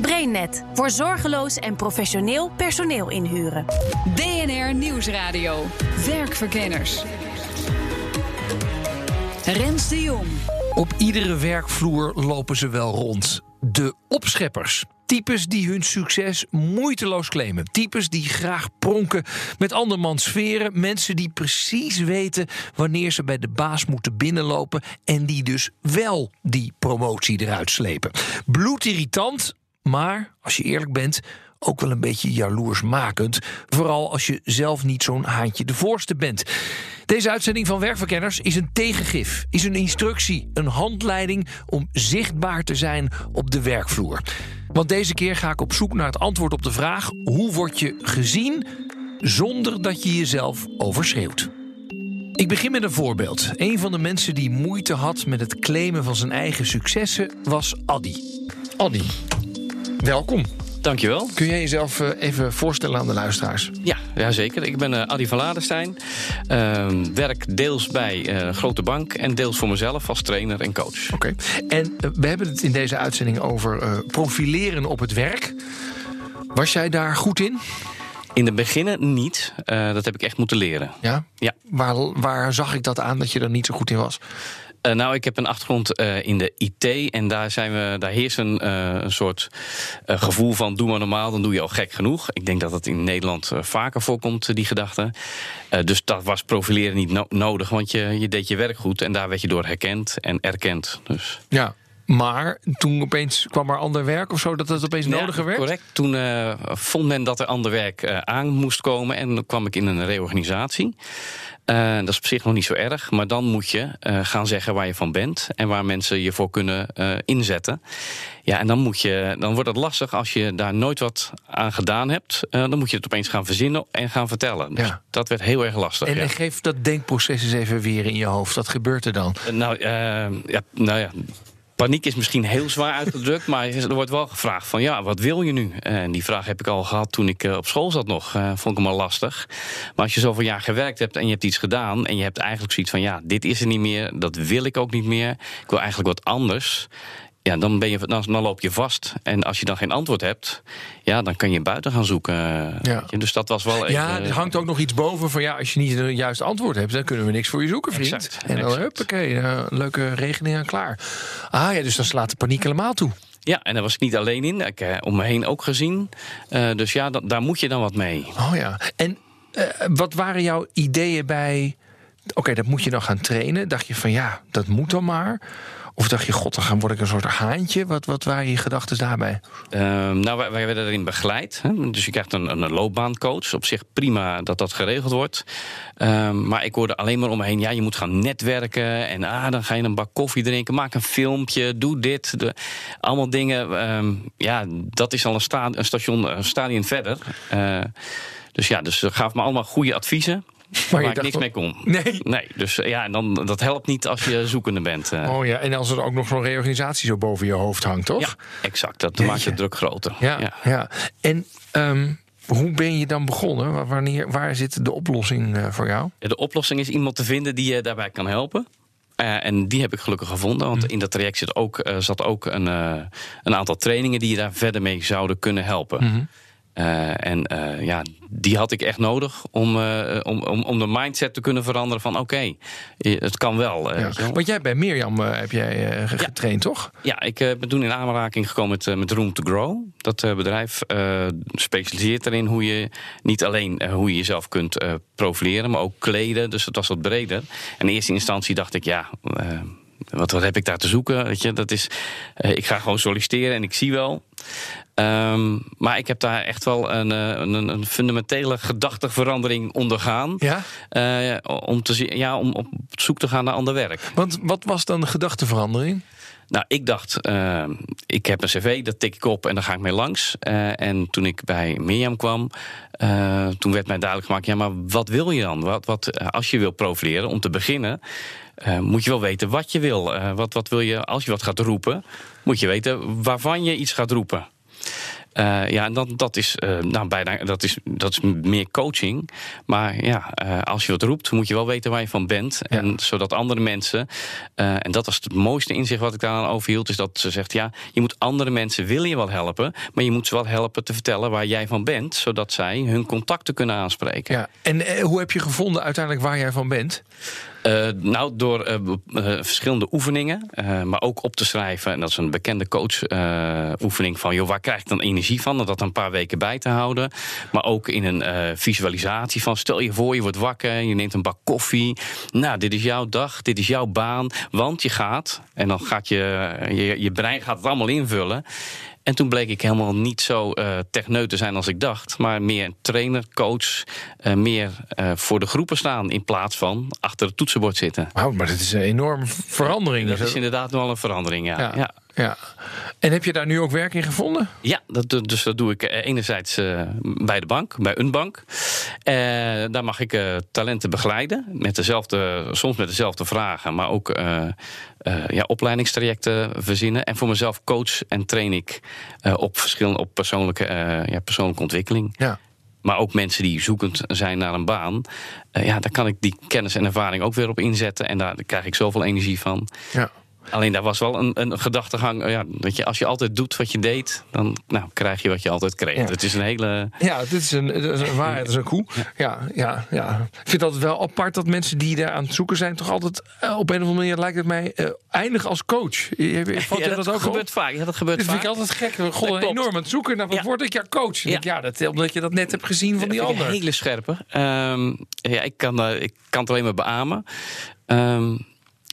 BrainNet voor zorgeloos en professioneel personeel inhuren. BNR Nieuwsradio. Werkverkenners. Rens de Jong. Op iedere werkvloer lopen ze wel rond. De opscheppers. Types die hun succes moeiteloos claimen. Types die graag pronken met andermans sferen. Mensen die precies weten wanneer ze bij de baas moeten binnenlopen. En die dus wel die promotie eruit slepen. Bloedirritant, maar als je eerlijk bent, ook wel een beetje jaloersmakend. Vooral als je zelf niet zo'n haantje de voorste bent. Deze uitzending van Werkverkenners is een tegengif, is een instructie, een handleiding om zichtbaar te zijn op de werkvloer. Want deze keer ga ik op zoek naar het antwoord op de vraag: hoe word je gezien zonder dat je jezelf overschreeuwt? Ik begin met een voorbeeld. Een van de mensen die moeite had met het claimen van zijn eigen successen was Addy. Addy, welkom. Dankjewel. Kun jij jezelf eh, even voorstellen aan de luisteraars? Ja, ja zeker. Ik ben uh, Adi van Ladenstein. Uh, werk deels bij uh, een grote bank en deels voor mezelf als trainer en coach. Oké. En we hebben het in deze uitzending over profileren op het werk. Was jij daar goed in? In de beginnen niet. dat heb ik echt moeten leren. Ja? Ja. Waar, waar zag ik dat aan dat je er niet zo goed in was? Uh, nou, ik heb een achtergrond uh, in de IT en daar, zijn we, daar heerst een, uh, een soort gevoel van doe maar normaal, dan doe je al gek genoeg. Ik denk dat dat in Nederland vaker voorkomt, die gedachte. dus dat was profileren niet no nodig, want je, je deed je werk goed en daar werd je door herkend en erkend. Dus. Ja, maar toen opeens kwam er ander werk of zo, dat het opeens ja, nodiger werd? Correct. Toen uh, vond men dat er ander werk uh, aan moest komen. En dan kwam ik in een reorganisatie. Uh, dat is op zich nog niet zo erg. Maar dan moet je gaan zeggen waar je van bent. En waar mensen je voor kunnen inzetten. Ja, en dan, moet je, dan wordt het lastig als je daar nooit wat aan gedaan hebt. dan moet je het opeens gaan verzinnen en gaan vertellen. Dus ja. dat werd heel erg lastig. En, ja. en geef dat denkproces eens even weer in je hoofd. Wat gebeurt er dan? nou, ja, nou ja, Paniek is misschien heel zwaar uitgedrukt, maar er wordt wel gevraagd van ja, wat wil je nu? En die vraag heb ik al gehad toen ik op school zat nog. Uh, vond ik hem al lastig. Maar als je zoveel jaar gewerkt hebt en je hebt iets gedaan en je hebt eigenlijk zoiets van ja, dit is er niet meer, dat wil ik ook niet meer. Ik wil eigenlijk wat anders ja, dan, ben je, dan, dan, loop je vast. En als je dan geen antwoord hebt, ja, dan kan je buiten gaan zoeken. Ja. Dus dat was wel. Ja, er hangt ook nog iets boven van ja, als je niet een juist antwoord hebt, dan kunnen we niks voor je zoeken, vriend. Exact, en dan huppakee, een leuke regeling aan klaar. Ah ja, dus dan slaat de paniek helemaal toe. Ja, en daar was ik niet alleen in. Ik heb om me heen ook gezien. Uh, dus ja, daar moet je dan wat mee. Oh ja. En uh, wat waren jouw ideeën bij. Oké, okay, dat moet je dan gaan trainen. Dacht je van ja, dat moet dan maar. Of dacht je, god, dan word ik een soort haantje? Wat, wat waren je gedachten daarbij? Uh, nou, wij, werden erin begeleid. Hè? Dus je krijgt een, een loopbaancoach. Op zich prima dat dat geregeld wordt. Uh, maar ik hoorde alleen maar om me heen... ja, je moet gaan netwerken. En ah, dan ga je een bak koffie drinken. Maak een filmpje, doe dit. Allemaal dingen. Uh, ja, dat is al een, sta, een station, een stadion verder. Uh, dus ja, dus ze gaf me allemaal goede adviezen. Maar waar ik niks mee kon. Nee. Nee, dus ja, en dan, dat helpt niet als je zoekende bent. Uh. Oh ja, en als er ook nog zo'n reorganisatie zo boven je hoofd hangt, toch? Ja, exact. Dat maakt de druk groter. Ja, ja. ja. En um, hoe ben je dan begonnen? Wanneer, waar zit de oplossing uh, voor jou? De oplossing is iemand te vinden die je daarbij kan helpen. Uh, en die heb ik gelukkig gevonden. Want mm. in dat traject zit ook, uh, zat ook een, een aantal trainingen die je daar verder mee zouden kunnen helpen. Mm -hmm. Uh, en uh, ja, die had ik echt nodig om, uh, om, om, om de mindset te kunnen veranderen van oké, okay, het kan wel. Ja. Want jij bij Mirjam heb jij getraind, ja. toch? Ja, ik ben toen in aanraking gekomen met, met Room to Grow. Dat bedrijf specialiseert erin hoe je niet alleen hoe je jezelf kunt profileren, maar ook kleden. Dus het was wat breder. En in eerste instantie dacht ik, ja wat, wat heb ik daar te zoeken? Weet je, dat is, uh, ik ga gewoon solliciteren en ik zie wel. Um, maar ik heb daar echt wel een, een, een fundamentele gedachteverandering ondergaan. Ja? Uh, om, te, ja, om op zoek te gaan naar ander werk. Want wat was dan de gedachteverandering? Nou, ik dacht, uh, ik heb een cv, dat tik ik op en dan ga ik mee langs. Uh, en toen ik bij Mirjam kwam, uh, toen werd mij duidelijk gemaakt... ja, maar wat wil je dan? Wat, wat, als je wil profileren, om te beginnen... moet je wel weten wat je wil. wat, wat wil je, als je wat gaat roepen, moet je weten waarvan je iets gaat roepen. Uh, ja, dat, dat, is, uh, nou, bijna, dat, is, dat is meer coaching. Maar ja, uh, als je wat roept, moet je wel weten waar je van bent. Ja. En zodat andere mensen, en dat was het mooiste inzicht wat ik daar aan overhield, is dat ze zegt: ja, je moet andere mensen willen je wel helpen, maar je moet ze wel helpen te vertellen waar jij van bent, zodat zij hun contacten kunnen aanspreken. Ja. En hoe heb je gevonden uiteindelijk waar jij van bent? Uh, nou, door uh, uh, verschillende oefeningen, maar ook op te schrijven. En dat is een bekende coach-oefening van, joh, waar krijg ik dan energie van? En dat een paar weken bij te houden. Maar ook in een visualisatie van, stel je voor, je wordt wakker, je neemt een bak koffie. Nou, dit is jouw dag, dit is jouw baan, want je gaat. En dan gaat je, je, je brein gaat het allemaal invullen. En toen bleek ik helemaal niet zo uh, techneut te zijn als ik dacht. Maar meer trainer, coach, uh, meer uh, voor de groepen staan... in plaats van achter het toetsenbord zitten. Wauw, maar dat is een enorme verandering. Dat is inderdaad wel een verandering, ja. ja. ja. ja. En heb je daar nu ook werk in gevonden? Ja, dat, dus dat doe ik enerzijds uh, bij de bank, bij een bank. Uh, daar mag ik uh, talenten begeleiden. Met dezelfde, soms met dezelfde vragen, maar ook ja, opleidingstrajecten verzinnen. En voor mezelf coach en train ik op, verschillende, op persoonlijke, ja, persoonlijke ontwikkeling. Ja. Maar ook mensen die zoekend zijn naar een baan. ja, daar kan ik die kennis en ervaring ook weer op inzetten. En daar krijg ik zoveel energie van. Ja. Alleen daar was wel een, een gedachtegang. Ja, dat je als je altijd doet wat je deed, dan nou, krijg je wat je altijd kreeg. Ja. Het is een hele. Ja, dit is een, dit is een waarheid, het is een koe. Ja, ja, ja. Ik vind altijd wel apart dat mensen die daar aan het zoeken zijn, toch altijd uh, op een of andere manier lijkt het mij uh, eindigen als coach. Je, valt ja, dat, dat, ook gebeurt op? vaak. Ja, dat gebeurt Dit vaak. vind ik altijd gek. God, enorm aan het zoeken naar wat Ja. word ik? Ja, coach. Ja. ik, ja, dat, omdat je dat net hebt gezien van die Dat ander. Hele scherpe. Ehm, ja, ik kan, eh, ik kan het alleen maar beamen. Ehm,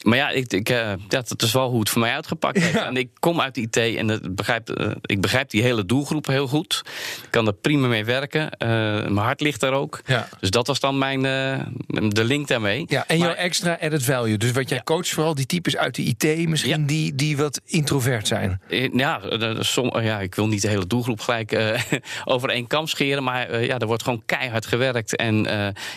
maar ja, ik, ik, eh, ja, dat is wel hoe het voor mij uitgepakt heeft. Ja. En ik kom uit de IT en dat begrijp, eh, ik begrijp die hele doelgroep heel goed. Ik kan er prima mee werken. Eh, mijn hart ligt daar ook. Ja. Dus dat was dan mijn, de link daarmee. Ja, en jouw extra added value. Dus wat jij coacht, vooral die types uit de IT, misschien Ja. die, die wat introvert zijn. Ja, som, ja, ik wil niet de hele doelgroep gelijk over één kam scheren. Maar ja, er wordt gewoon keihard gewerkt. En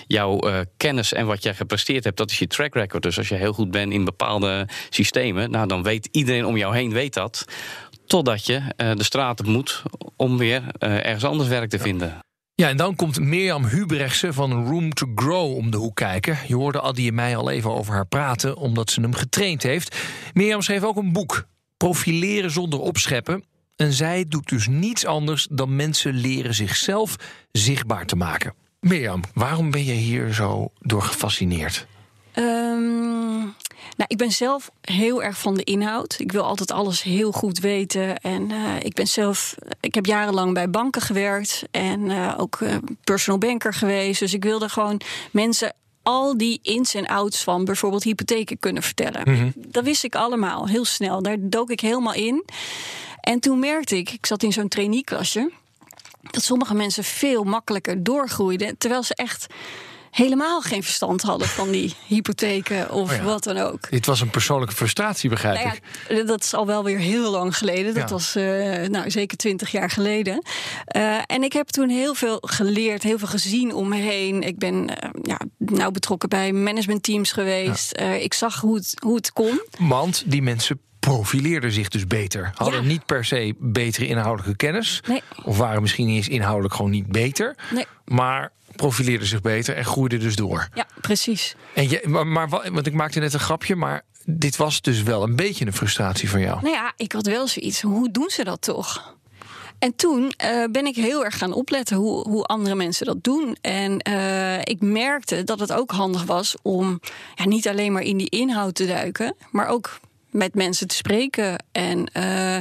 jouw kennis en wat jij gepresteerd hebt, dat is je track record. Dus als je heel goed bent in bepaalde systemen, nou, dan weet iedereen om jou heen weet dat. Totdat je eh, de straat op moet om weer eh, ergens anders werk te vinden. Ja, en dan komt Mirjam Hubrechtse van Room to Grow om de hoek kijken. Je hoorde Addy en mij al even over haar praten, omdat ze hem getraind heeft. Mirjam schreef ook een boek, Profileren zonder opscheppen. En zij doet dus niets anders dan mensen leren zichzelf zichtbaar te maken. Mirjam, waarom ben je hier zo door gefascineerd? Ehm, nou, ik ben zelf heel erg van de inhoud. Ik wil altijd alles heel goed weten. En eh, ik ben zelf, ik heb jarenlang bij banken gewerkt en eh, ook eh, personal banker geweest. Dus ik wilde gewoon mensen al die ins en outs van bijvoorbeeld hypotheken kunnen vertellen. Dat wist ik allemaal heel snel. Daar dook ik helemaal in. En toen merkte ik, ik zat in zo'n traineeklasje, dat sommige mensen veel makkelijker doorgroeiden, terwijl ze echt helemaal geen verstand hadden van die hypotheken of Oh ja. wat dan ook. Dit was een persoonlijke frustratie, begrijp Nou ik. ja, dat is al wel weer heel lang geleden. Dat Ja. was eh, nou, zeker twintig jaar geleden. Eh, en ik heb toen heel veel geleerd, heel veel gezien om me heen. Ik ben eh, ja, nou betrokken bij managementteams geweest. Ik zag hoe het, hoe het kon. Want die mensen profileerden zich dus beter. Hadden Ja. niet per se betere inhoudelijke kennis. Nee. Of waren misschien niet eens inhoudelijk gewoon niet beter. Nee. Maar profileerden zich beter en groeiden dus door. Ja, precies. En je, maar, maar wa- want ik maakte net een grapje, maar dit was dus wel een beetje een frustratie van jou. Nou ja, ik had wel zoiets. Hoe doen ze dat toch? En toen eh, ben ik heel erg gaan opletten hoe, hoe andere mensen dat doen. En eh, ik merkte dat het ook handig was om ja, niet alleen maar in die inhoud te duiken, maar ook met mensen te spreken. En eh,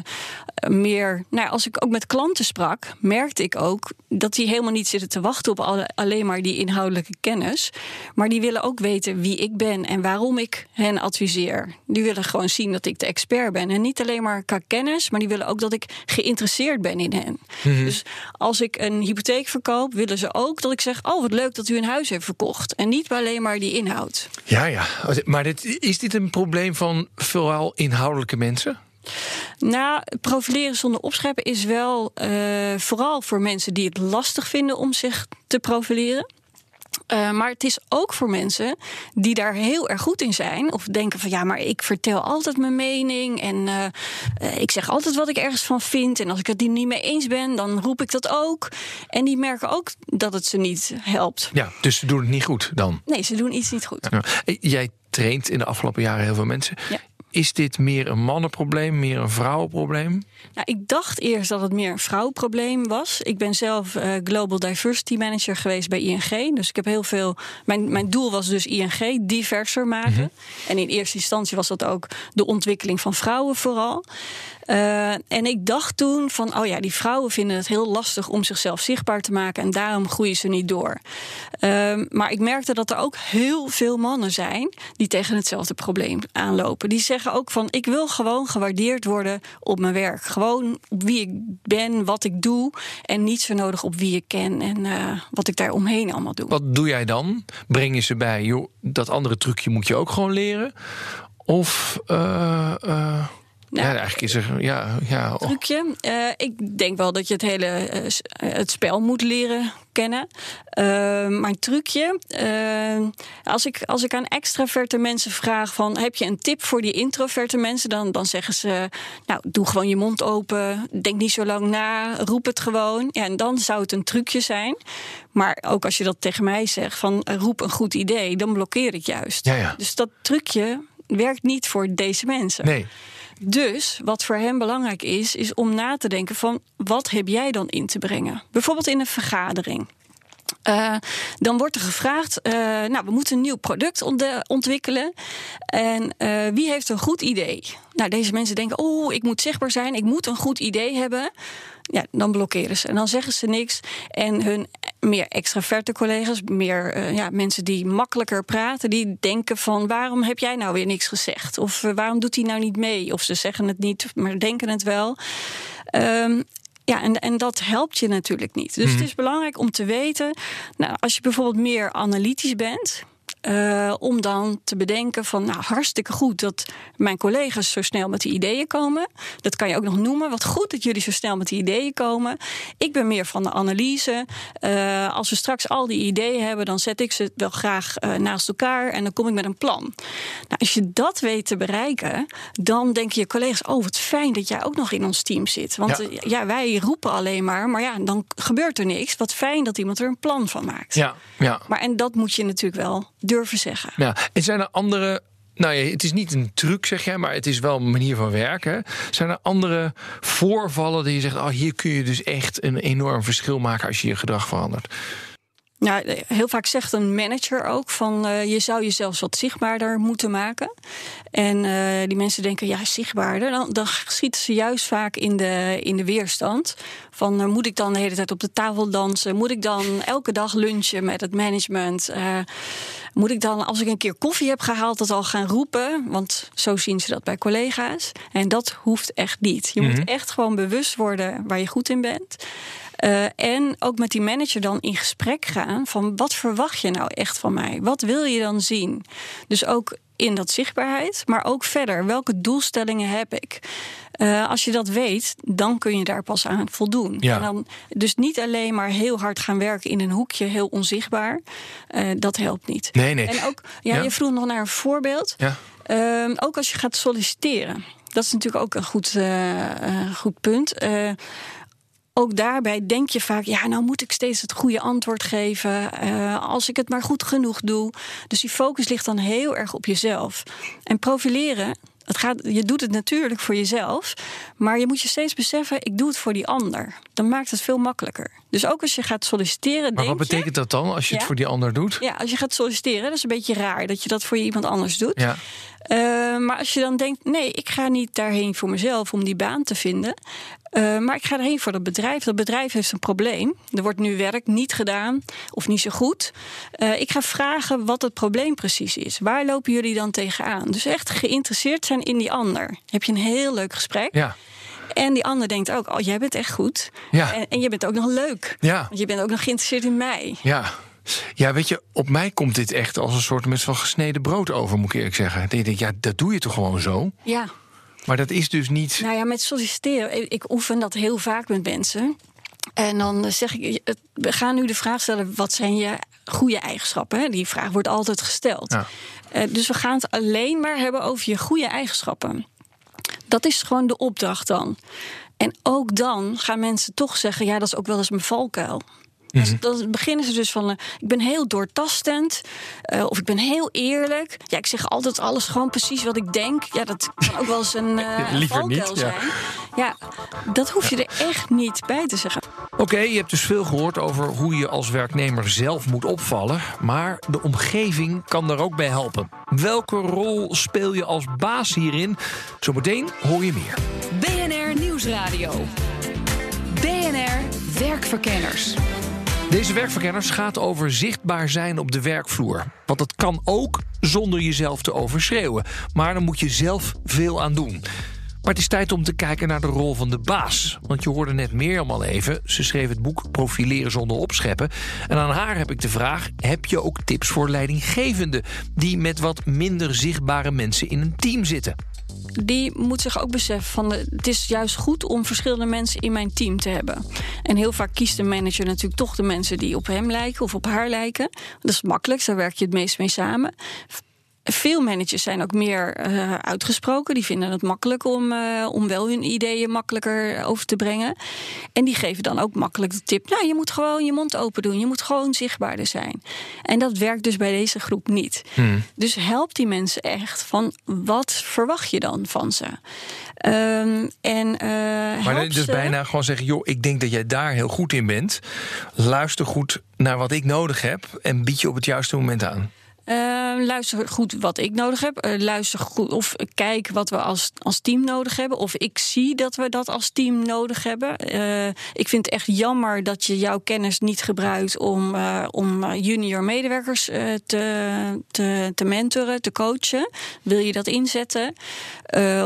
meer, nou, als ik ook met klanten sprak, merkte ik ook dat die helemaal niet zitten te wachten op alle- alleen maar die inhoudelijke kennis. Maar die willen ook weten wie ik ben en waarom ik hen adviseer. Die willen gewoon zien dat ik de expert ben. En niet alleen maar qua kennis, maar die willen ook dat ik geïnteresseerd ben in hen. Dus als ik een hypotheek verkoop, willen ze ook dat ik zeg: Oh, wat leuk dat u een huis heeft verkocht. En niet alleen maar die inhoud. Ja, ja. Maar dit, is dit een probleem van vooral inhoudelijke mensen? Nou, profileren zonder opscheppen is wel uh, vooral voor mensen die het lastig vinden om zich te profileren. Uh, maar het is ook voor mensen die daar heel erg goed in zijn. Of denken van ja, maar ik vertel altijd mijn mening. En uh, uh, ik zeg altijd wat ik ergens van vind. En als ik het niet mee eens ben, dan roep ik dat ook. En die merken ook dat het ze niet helpt. Ja, dus ze doen het niet goed dan? Nee, ze doen iets niet goed. Ja. Jij traint in de afgelopen jaren heel veel mensen. Ja. Is dit meer een mannenprobleem, meer een vrouwenprobleem? Nou, ik dacht eerst dat het meer een vrouwenprobleem was. Ik ben zelf uh, Global Diversity Manager geweest bij ING. Dus ik heb heel veel. Mijn, mijn doel was dus ING diverser maken. Mm -hmm. En in eerste instantie was dat ook de ontwikkeling van vrouwen vooral. Uh, en ik dacht toen van, oh ja, die vrouwen vinden het heel lastig om zichzelf zichtbaar te maken en daarom groeien ze niet door. Uh, maar ik merkte dat er ook heel veel mannen zijn die tegen hetzelfde probleem aanlopen. Die zeggen ook van, ik wil gewoon gewaardeerd worden op mijn werk. Gewoon op wie ik ben, wat ik doe en niet zo nodig op wie ik ken en uh, wat ik daar omheen allemaal doe. Wat doe jij dan? Breng je ze bij, joh, dat andere trucje moet je ook gewoon leren? Of... Uh, ja, eigenlijk is er. Ja, ja. Oh. Trucje. Uh, ik denk wel dat je het hele uh, het spel moet leren kennen. Uh, maar een trucje. als, ik, als ik aan extraverte mensen vraag: van, heb je een tip voor die introverte mensen? Dan, dan zeggen ze: Nou, doe gewoon je mond open. Denk niet zo lang na. Roep het gewoon. Ja, en dan zou het een trucje zijn. Maar ook als je dat tegen mij zegt: van roep een goed idee, dan blokkeer ik juist. Ja, ja. Dus dat trucje werkt niet voor deze mensen. Nee. Dus wat voor hem belangrijk is, is om na te denken van wat heb jij dan in te brengen? Bijvoorbeeld in een vergadering. Uh, dan wordt er gevraagd, uh, nou, we moeten een nieuw product ontwikkelen. En uh, wie heeft een goed idee? Nou, deze mensen denken, oh, ik moet zichtbaar zijn, ik moet een goed idee hebben. Ja, dan blokkeren ze. En dan zeggen ze niks. En hun meer extraverte collega's, meer ja, mensen die makkelijker praten, die denken van waarom heb jij nou weer niks gezegd? Of waarom doet hij nou niet mee? Of ze zeggen het niet, maar denken het wel. Um, ja, en, en dat helpt je natuurlijk niet. Dus mm. het is belangrijk om te weten, nou, als je bijvoorbeeld meer analytisch bent. Uh, om dan te bedenken van, nou hartstikke goed dat mijn collega's zo snel met die ideeën komen. Dat kan je ook nog noemen. Wat goed dat jullie zo snel met die ideeën komen. Ik ben meer van de analyse. Uh, als we straks al die ideeën hebben, dan zet ik ze wel graag uh, naast elkaar en dan kom ik met een plan. Nou, als je dat weet te bereiken, dan denken je collega's: oh, wat fijn dat jij ook nog in ons team zit. Want ja, ja wij roepen alleen maar, maar ja, dan gebeurt er niks. Wat fijn dat iemand er een plan van maakt. Ja, ja. Maar en dat moet je natuurlijk wel durven zeggen. Ja, en zijn er andere nou ja, het is niet een truc, zeg jij, maar het is wel een manier van werken. Zijn er andere voorvallen die je zegt: oh, hier kun je dus echt een enorm verschil maken als je je gedrag verandert? Nou, heel vaak zegt een manager ook van uh, je zou jezelf wat zichtbaarder moeten maken. En uh, die mensen denken, ja, zichtbaarder. Dan, dan schieten ze juist vaak in de, in de weerstand. Van uh, moet ik dan de hele tijd op de tafel dansen? Moet ik dan elke dag lunchen met het management? Moet ik dan, als ik een keer koffie heb gehaald, dat al gaan roepen? Want zo zien ze dat bij collega's. En dat hoeft echt niet. Je mm -hmm. moet echt gewoon bewust worden waar je goed in bent. Uh, en ook met die manager dan in gesprek gaan van wat verwacht je nou echt van mij? Wat wil je dan zien? Dus ook in dat zichtbaarheid, maar ook verder. Welke doelstellingen heb ik? Uh, als je dat weet, dan kun je daar pas aan voldoen. Ja. En dan, dus niet alleen maar heel hard gaan werken in een hoekje, heel onzichtbaar. Uh, dat helpt niet. Nee, nee. En ook, ja, ja. je vroeg nog naar een voorbeeld. Ja. Uh, ook als je gaat solliciteren. Dat is natuurlijk ook een goed, goed punt ook daarbij denk je vaak, ja, nou moet ik steeds het goede antwoord geven. Uh, als ik het maar goed genoeg doe. Dus die focus ligt dan heel erg op jezelf. En profileren, het gaat, je doet het natuurlijk voor jezelf. Maar je moet je steeds beseffen, ik doe het voor die ander. Dan maakt het veel makkelijker. Dus ook als je gaat solliciteren. Maar wat betekent dat dan als je ja, het voor die ander doet? Ja, als je gaat solliciteren, dat is een beetje raar dat je dat voor iemand anders doet. Ja. Uh, maar als je dan denkt, nee, ik ga niet daarheen voor mezelf om die baan te vinden. Uh, maar ik ga erheen voor dat bedrijf. Dat bedrijf heeft een probleem. Er wordt nu werk niet gedaan of niet zo goed. Uh, ik ga vragen wat het probleem precies is. Waar lopen jullie dan tegenaan? Dus echt geïnteresseerd zijn in die ander. Heb je een heel leuk gesprek. Ja. En die ander denkt ook, oh, jij bent echt goed. Ja. En, en je bent ook nog leuk. Ja. Want je bent ook nog geïnteresseerd in mij. Ja. Ja, weet je, op mij komt dit echt als een soort met van gesneden brood over, moet ik eerlijk zeggen. Denk, ja, dat doe je toch gewoon zo? Ja. Maar dat is dus niet. Nou ja, met solliciteren, ik- oefen dat heel vaak met mensen. En dan zeg ik, eh, we gaan nu de vraag stellen: wat zijn je goede eigenschappen? Die vraag wordt altijd gesteld. Ja. Eh, dus we gaan het alleen maar hebben over je goede eigenschappen. Dat is gewoon de opdracht dan. En ook dan gaan mensen toch zeggen: ja, dat is ook wel eens mijn valkuil. Dus dan beginnen ze dus van: eh, ik ben heel doortastend, eh, of ik ben heel eerlijk. Ja, ik zeg altijd alles gewoon precies wat ik denk. Ja, dat kan ook wel eens een eh Liever niet, valkuil ja. zijn. Ja, dat hoef je er echt niet bij te zeggen. Oké, je hebt dus veel gehoord over hoe je als werknemer zelf moet opvallen. Maar de omgeving kan daar ook bij helpen. Welke rol speel je als baas hierin? Zometeen hoor je meer. BNR Nieuwsradio. BNR Werkverkenners. Deze werkverkenners gaat over zichtbaar zijn op de werkvloer. Want dat kan ook zonder jezelf te overschreeuwen. Maar dan moet je zelf veel aan doen. Maar het is tijd om te kijken naar de rol van de baas. Want je hoorde net Mirjam al even. Ze schreef het boek Profileren zonder opscheppen. En aan haar heb ik de vraag... heb je ook tips voor leidinggevenden... die met wat minder zichtbare mensen in een team zitten? Die moet zich ook beseffen van het is juist goed om verschillende mensen in mijn team te hebben. En heel vaak kiest de manager natuurlijk toch de mensen die op hem lijken of op haar lijken. Dat is makkelijk, daar werk je het meest mee samen. Veel managers zijn ook meer eh, uitgesproken. Die vinden het makkelijk om, eh, om wel hun ideeën makkelijker over te brengen. En die geven dan ook makkelijk de tip: Nou, je moet gewoon je mond open doen. Je moet gewoon zichtbaarder zijn. En dat werkt dus bij deze groep niet. Dus help die mensen echt van wat verwacht je dan van ze? Ehm, en, eh, Maar help dus ze- bijna gewoon zeggen... joh, ik denk dat jij daar heel goed in bent. Luister goed naar wat ik nodig heb... en bied je op het juiste moment aan. Eh, luister goed wat ik nodig heb. Eh, luister goed of kijk wat we als, als team nodig hebben. Of ik zie dat we dat als team nodig hebben. Eh, ik vind het echt jammer dat je jouw kennis niet gebruikt om, om junior medewerkers te, te, te mentoren, te coachen. Wil je dat inzetten?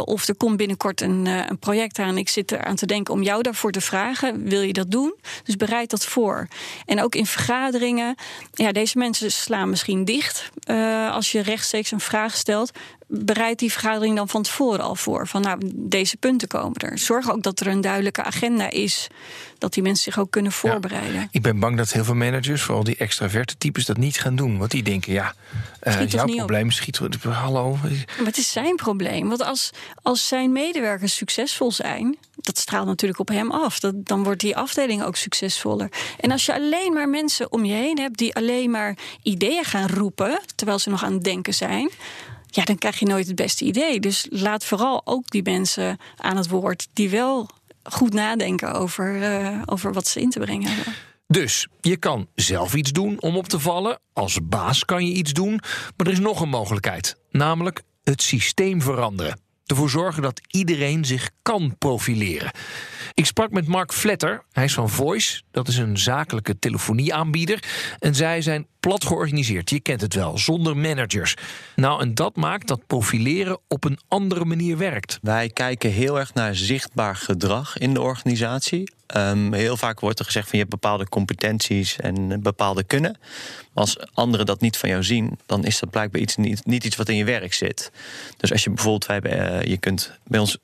Of er komt binnenkort een, een project aan. Ik zit er aan te denken om jou daarvoor te vragen. Wil je dat doen? Dus bereid dat voor. En ook in vergaderingen. Ja, deze mensen slaan misschien dicht. Eh, als je rechtstreeks een vraag stelt. Bereid die vergadering dan van tevoren al voor. Van nou, deze punten komen er. Zorg ook dat er een duidelijke agenda is. Dat die mensen zich ook kunnen voorbereiden. Ik ben bang dat heel veel managers, vooral die extraverte types, dat niet gaan doen. Want die denken, ja, eh, jouw niet op. probleem schiet. Hallo. Maar het is zijn probleem. Want als, als zijn medewerkers succesvol zijn, dat straalt natuurlijk op hem af. Dat, dan wordt die afdeling ook succesvoller. En als je alleen maar mensen om je heen hebt die alleen maar ideeën gaan roepen, terwijl ze nog aan het denken zijn. Ja, dan krijg je nooit het beste idee. Dus laat vooral ook die mensen aan het woord die wel goed nadenken over, eh, over wat ze in te brengen hebben. Dus je kan zelf iets doen om op te vallen. Als baas kan je iets doen. Maar er is nog een mogelijkheid. Namelijk het systeem veranderen. Ervoor zorgen dat iedereen zich kan profileren. Ik sprak met Mark Vletter. Hij is van Voice. Dat is een zakelijke telefonieaanbieder. En zij zijn plat georganiseerd. Je kent het wel, zonder managers. Nou, en dat maakt dat profileren op een andere manier werkt. Wij kijken heel erg naar zichtbaar gedrag in de organisatie. Ehm, heel vaak wordt er gezegd van je hebt bepaalde competenties en bepaalde kunnen. Maar als anderen dat niet van jou zien, dan is dat blijkbaar iets, niet, niet iets wat in je werk zit. Dus als je bijvoorbeeld, wij hebben, eh, je kunt bij ons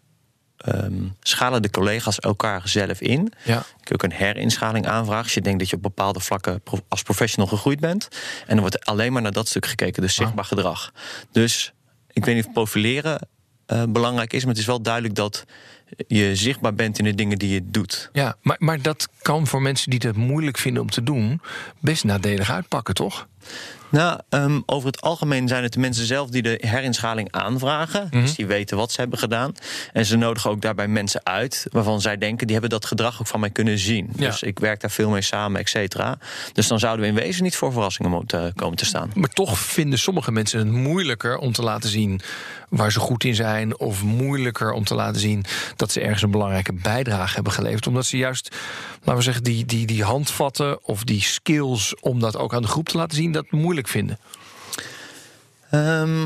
ehm, schalen de collega's elkaar zelf in. Ja. Kun je ook een herinschaling aanvragen als je denkt dat je op bepaalde vlakken als professional gegroeid bent. En dan wordt alleen maar naar dat stuk gekeken, dus zichtbaar gedrag. Dus ik weet niet of profileren eh, belangrijk is, maar het is wel duidelijk dat je zichtbaar bent in de dingen die je doet. Ja, maar, maar dat kan voor mensen die het moeilijk vinden om te doen... best nadelig uitpakken, toch? Nou, ehm, over het algemeen zijn het de mensen zelf die de herinschaling aanvragen. Dus die weten wat ze hebben gedaan. En ze nodigen ook daarbij mensen uit waarvan zij denken... die hebben dat gedrag ook van mij kunnen zien. Ja. Dus ik werk daar veel mee samen, et cetera. Dus dan zouden we in wezen niet voor verrassingen moeten komen te staan. Maar toch vinden sommige mensen het moeilijker om te laten zien waar ze goed in zijn. Of moeilijker om te laten zien dat ze ergens een belangrijke bijdrage hebben geleverd. Omdat ze juist, laten we zeggen, die, die, die handvatten of die skills om dat ook aan de groep te laten zien, dat moeilijk vinden. Ehm,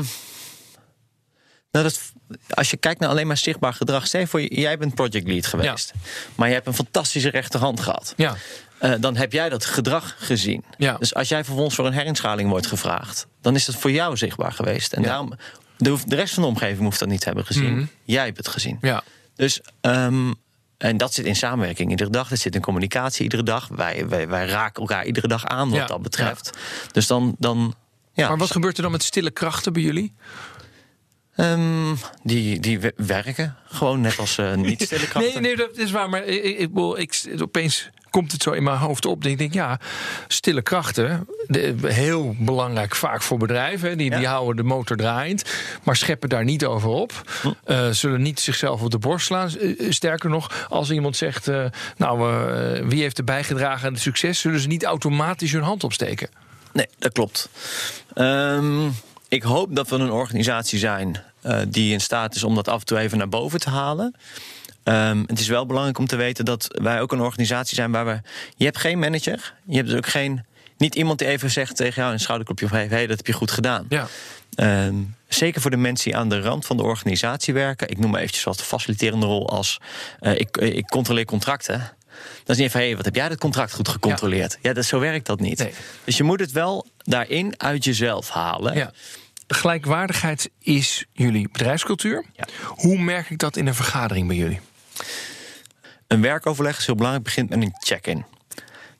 nou, dat, als je kijkt naar alleen maar zichtbaar gedrag... je voor, jij bent project lead geweest. Maar je hebt een fantastische rechterhand gehad. Ja. Eh, dan heb jij dat gedrag gezien. Ja. Dus als jij vervolgens voor een herinschaling wordt gevraagd... dan is dat voor jou zichtbaar geweest. En daarom de rest van de omgeving hoeft dat niet te hebben gezien. Mhm. Jij hebt het gezien. Ja. Dus, ehm, en dat zit in samenwerking iedere dag. Dat zit in communicatie iedere dag. Wij, wij, wij raken elkaar iedere dag aan wat Ja, dat betreft. Dus dan, dan ja. Maar wat gebeurt er dan met stille krachten bij jullie? Ehm, die, die we- werken gewoon net als eh, niet stille krachten. Nee, nee, dat is waar. Maar ik, ik, ik, ik, opeens komt het zo in mijn hoofd op. Ik denk, ja, stille krachten. de- heel belangrijk vaak voor bedrijven. Die, die houden de motor draaiend. Maar scheppen daar niet over op. Eh, zullen niet zichzelf op de borst slaan. Eh, Sterker nog, als iemand zegt... eh, nou, wie heeft er bijgedragen aan het succes... zullen ze niet automatisch hun hand opsteken. Nee, dat klopt. Ehm, ik hoop dat we een organisatie zijn die in staat is om dat af en toe even naar boven te halen. Ehm, het is wel belangrijk om te weten dat wij ook een organisatie zijn waar we. Je hebt geen manager. Je hebt dus ook geen. Niet iemand die even zegt tegen jou een schouderklopje geeft: hé, hey, dat heb je goed gedaan. Ja. Ehm, zeker voor de mensen die aan de rand van de organisatie werken. Ik noem maar eventjes wat de faciliterende rol als... eh, ik, ik controleer contracten. Dat is niet even, hé, wat heb jij dat contract goed gecontroleerd? Ja, dat, zo werkt dat niet. Nee. Dus je moet het wel daarin uit jezelf halen. Ja. Gelijkwaardigheid is jullie bedrijfscultuur. Ja. Hoe merk ik dat in een vergadering bij jullie? Een werkoverleg is heel belangrijk, begint met een check-in.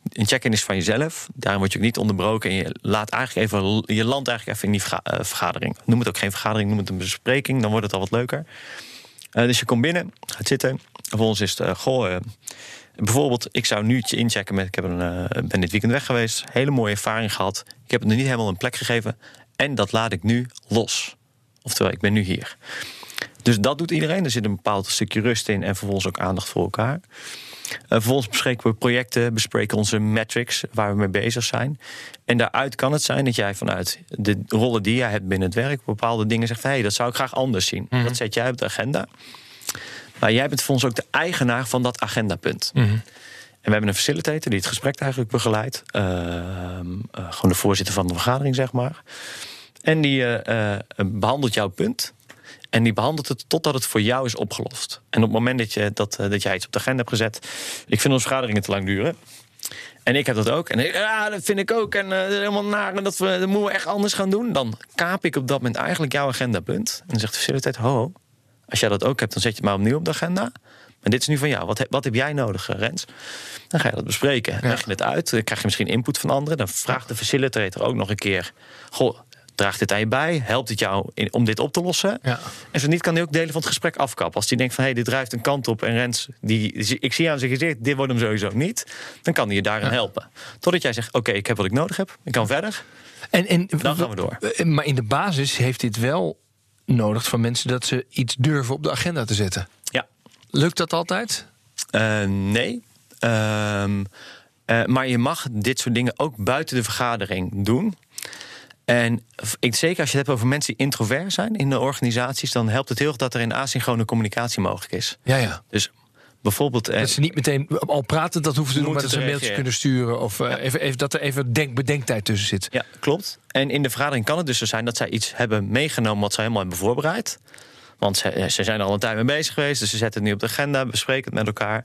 Een check-in is van jezelf. Daarin word je ook niet onderbroken. En je laat eigenlijk even, je landt eigenlijk even in die eh, vergadering. Noem het ook geen vergadering, noem het een bespreking. Dan wordt het al wat leuker. Eh, dus je komt binnen, gaat zitten. Vervolgens is het, eh, goh, bijvoorbeeld, ik zou nu inchecken met, ik heb een, ben dit weekend weg geweest. Hele mooie ervaring gehad. Ik heb het nog niet helemaal een plek gegeven. En dat laat ik nu los. Oftewel, ik ben nu hier. Dus dat doet iedereen. Er zit een bepaald stukje rust in en vervolgens ook aandacht voor elkaar. Uh, vervolgens bespreken we projecten, bespreken onze metrics waar we mee bezig zijn. En daaruit kan het zijn dat jij vanuit de rollen die jij hebt binnen het werk bepaalde dingen zegt: hé, hey, dat zou ik graag anders zien. Dat zet jij op de agenda. Maar jij bent voor ons ook de eigenaar van dat agendapunt. En we hebben een facilitator die het gesprek eigenlijk begeleidt. Uh, uh, gewoon de voorzitter van de vergadering, zeg maar. En die uh, behandelt jouw punt. En die behandelt het totdat het voor jou is opgelost. En op het moment dat, je, dat, uh, dat jij iets op de agenda hebt gezet. Ik vind onze vergaderingen te lang duren. En ik heb dat ook. En ja, dat vind ik ook. En uh, helemaal naar. En dat, we, dat moeten we echt anders gaan doen. Dan kaap ik op dat moment eigenlijk jouw agendapunt. En dan zegt de facilitator: Ho, als jij dat ook hebt, dan zet je het maar opnieuw op de agenda. Maar dit is nu van jou. Wat, heb, wat heb jij nodig, Rens? Dan ga je dat bespreken. Ja. Leg je het uit. Dan krijg je misschien input van anderen. Dan vraagt de facilitator ook nog een keer: Goh, draagt dit aan je bij? Helpt het jou in, om dit op te lossen? Ja. En zo niet kan hij ook delen van het gesprek afkappen. Als hij denkt van hé, hey, dit drijft een kant op en Rens, die, ik zie aan zijn gezicht, dit wordt hem sowieso niet. Dan kan hij je daarin ja. helpen. Totdat jij zegt, oké, okay, ik heb wat ik nodig heb. Ik kan verder. En, en dan gaan we door. Maar in de basis heeft dit wel nodig van mensen dat ze iets durven op de agenda te zetten. Ja. Lukt dat altijd? Uh, nee. Um, uh, maar je mag dit soort dingen ook buiten de vergadering doen. En ik, zeker als je het hebt over mensen die introvert zijn in de organisaties, dan helpt het heel erg dat er een asynchrone communicatie mogelijk is. Ja, ja. Dus bijvoorbeeld. Dat ze niet meteen al praten, dat hoeven ze doen, maar dat ze een mailtje kunnen sturen. Of ja. even, even, dat er even denk, bedenktijd tussen zit. Ja, klopt. En in de vergadering kan het dus zo zijn dat zij iets hebben meegenomen wat zij helemaal hebben voorbereid. Want ze, ze, zijn er al een tijd mee bezig geweest. Dus ze zetten het nu op de agenda, bespreken het met elkaar.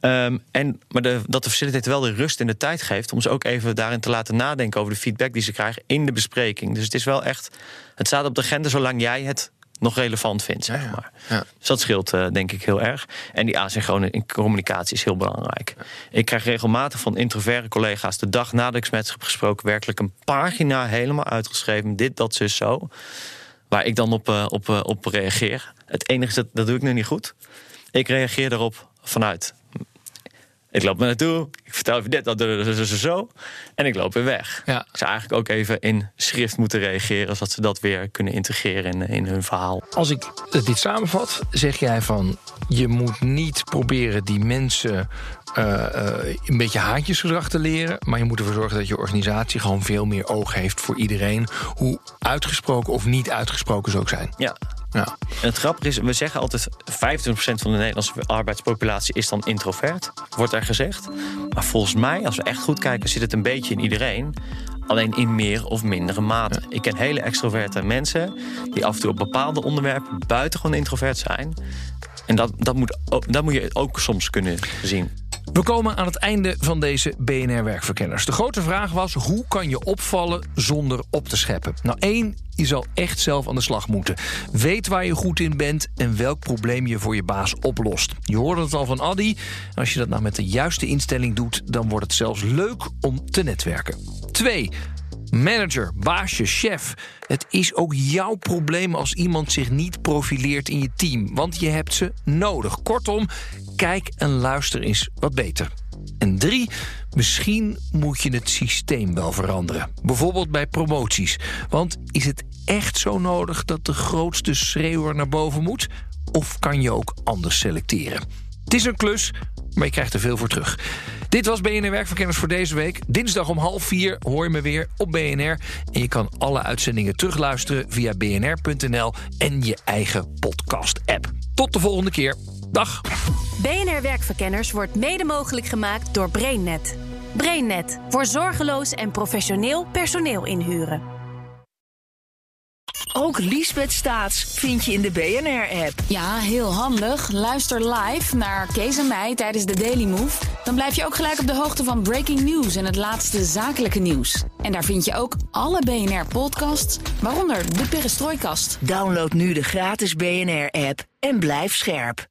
Um, en, maar de, dat de facilitator wel de rust en de tijd geeft... om ze ook even daarin te laten nadenken over de feedback die ze krijgen in de bespreking. Dus het is wel echt... Het staat op de agenda zolang jij het nog relevant vindt, zeg ja, maar. Ja. Dus dat scheelt uh, denk ik heel erg. En die asynchrone communicatie is heel belangrijk. Ik krijg regelmatig van introverte collega's... de dag nadat ik met ze heb gesproken... werkelijk een pagina helemaal uitgeschreven. Dit, dat, zus, zo waar ik dan op, uh, op, uh, op reageer. Het enige is dat, dat doe ik nu niet goed. Ik reageer erop vanuit. Ik loop er naartoe, ik vertel even dit, dat, dat, zo. En ik loop weer weg. Ja. Ik zou eigenlijk ook even in schrift moeten reageren... zodat ze dat weer kunnen integreren in, in hun verhaal. Als ik dit samenvat, zeg jij van... je moet niet proberen die mensen uh, uh, een beetje haantjesgedrag te leren... maar je moet ervoor zorgen dat je organisatie gewoon veel meer oog heeft voor iedereen... hoe uitgesproken of niet uitgesproken ze ook zijn. Ja, ja. En het grappige is, we zeggen altijd... 25% van de Nederlandse arbeidspopulatie is dan introvert, wordt er gezegd. Maar volgens mij, als we echt goed kijken, zit het een beetje in iedereen. Alleen in meer of mindere mate. Ja. Ik ken hele extroverte mensen die af en toe op bepaalde onderwerpen buitengewoon introvert zijn. En dat, dat, moet, dat moet je ook soms kunnen zien. We komen aan het einde van deze BNR-werkverkenners. De grote vraag was: hoe kan je opvallen zonder op te scheppen? Nou, één, je zal echt zelf aan de slag moeten. Weet waar je goed in bent en welk probleem je voor je baas oplost. Je hoorde het al van Addy. Als je dat nou met de juiste instelling doet, dan wordt het zelfs leuk om te netwerken. Twee, Manager, baasje, chef. Het is ook jouw probleem als iemand zich niet profileert in je team. Want je hebt ze nodig. Kortom, kijk en luister eens wat beter. En drie, misschien moet je het systeem wel veranderen. Bijvoorbeeld bij promoties. Want is het echt zo nodig dat de grootste schreeuwer naar boven moet? Of kan je ook anders selecteren? Het is een klus, maar je krijgt er veel voor terug. Dit was BNR Werkverkenners voor deze week. Dinsdag om half vier hoor je me weer op BNR. En je kan alle uitzendingen terugluisteren via bnr.nl en je eigen podcast-app. Tot de volgende keer. Dag. BNR Werkverkenners wordt mede mogelijk gemaakt door BrainNet. BrainNet voor zorgeloos en professioneel personeel inhuren. Ook Liesbeth Staats vind je in de BNR-app. Ja, heel handig. Luister live naar Kees en mij tijdens de Daily Move. Dan blijf je ook gelijk op de hoogte van breaking news en het laatste zakelijke nieuws. En daar vind je ook alle BNR-podcasts, waaronder de Perestrooikast. Download nu de gratis BNR-app en blijf scherp.